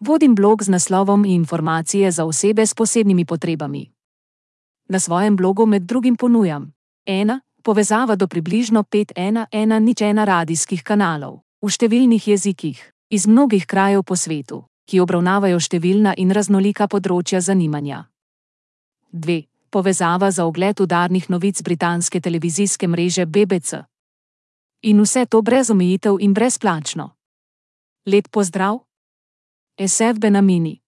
Vodim blog z naslovom Informacije za osebe s posebnimi potrebami. Na svojem blogu med drugim ponujam: 1. Povezava do približno 5.1.1.1 radijskih kanalov v številnih jezikih iz mnogih krajev po svetu, ki obravnavajo številna in raznolika področja zanimanja. 2. Povezava za ogled udarnih novic britanske televizijske mreže BBC. In vse to brez omejitev in brezplačno. Lep pozdrav! SF Benamini.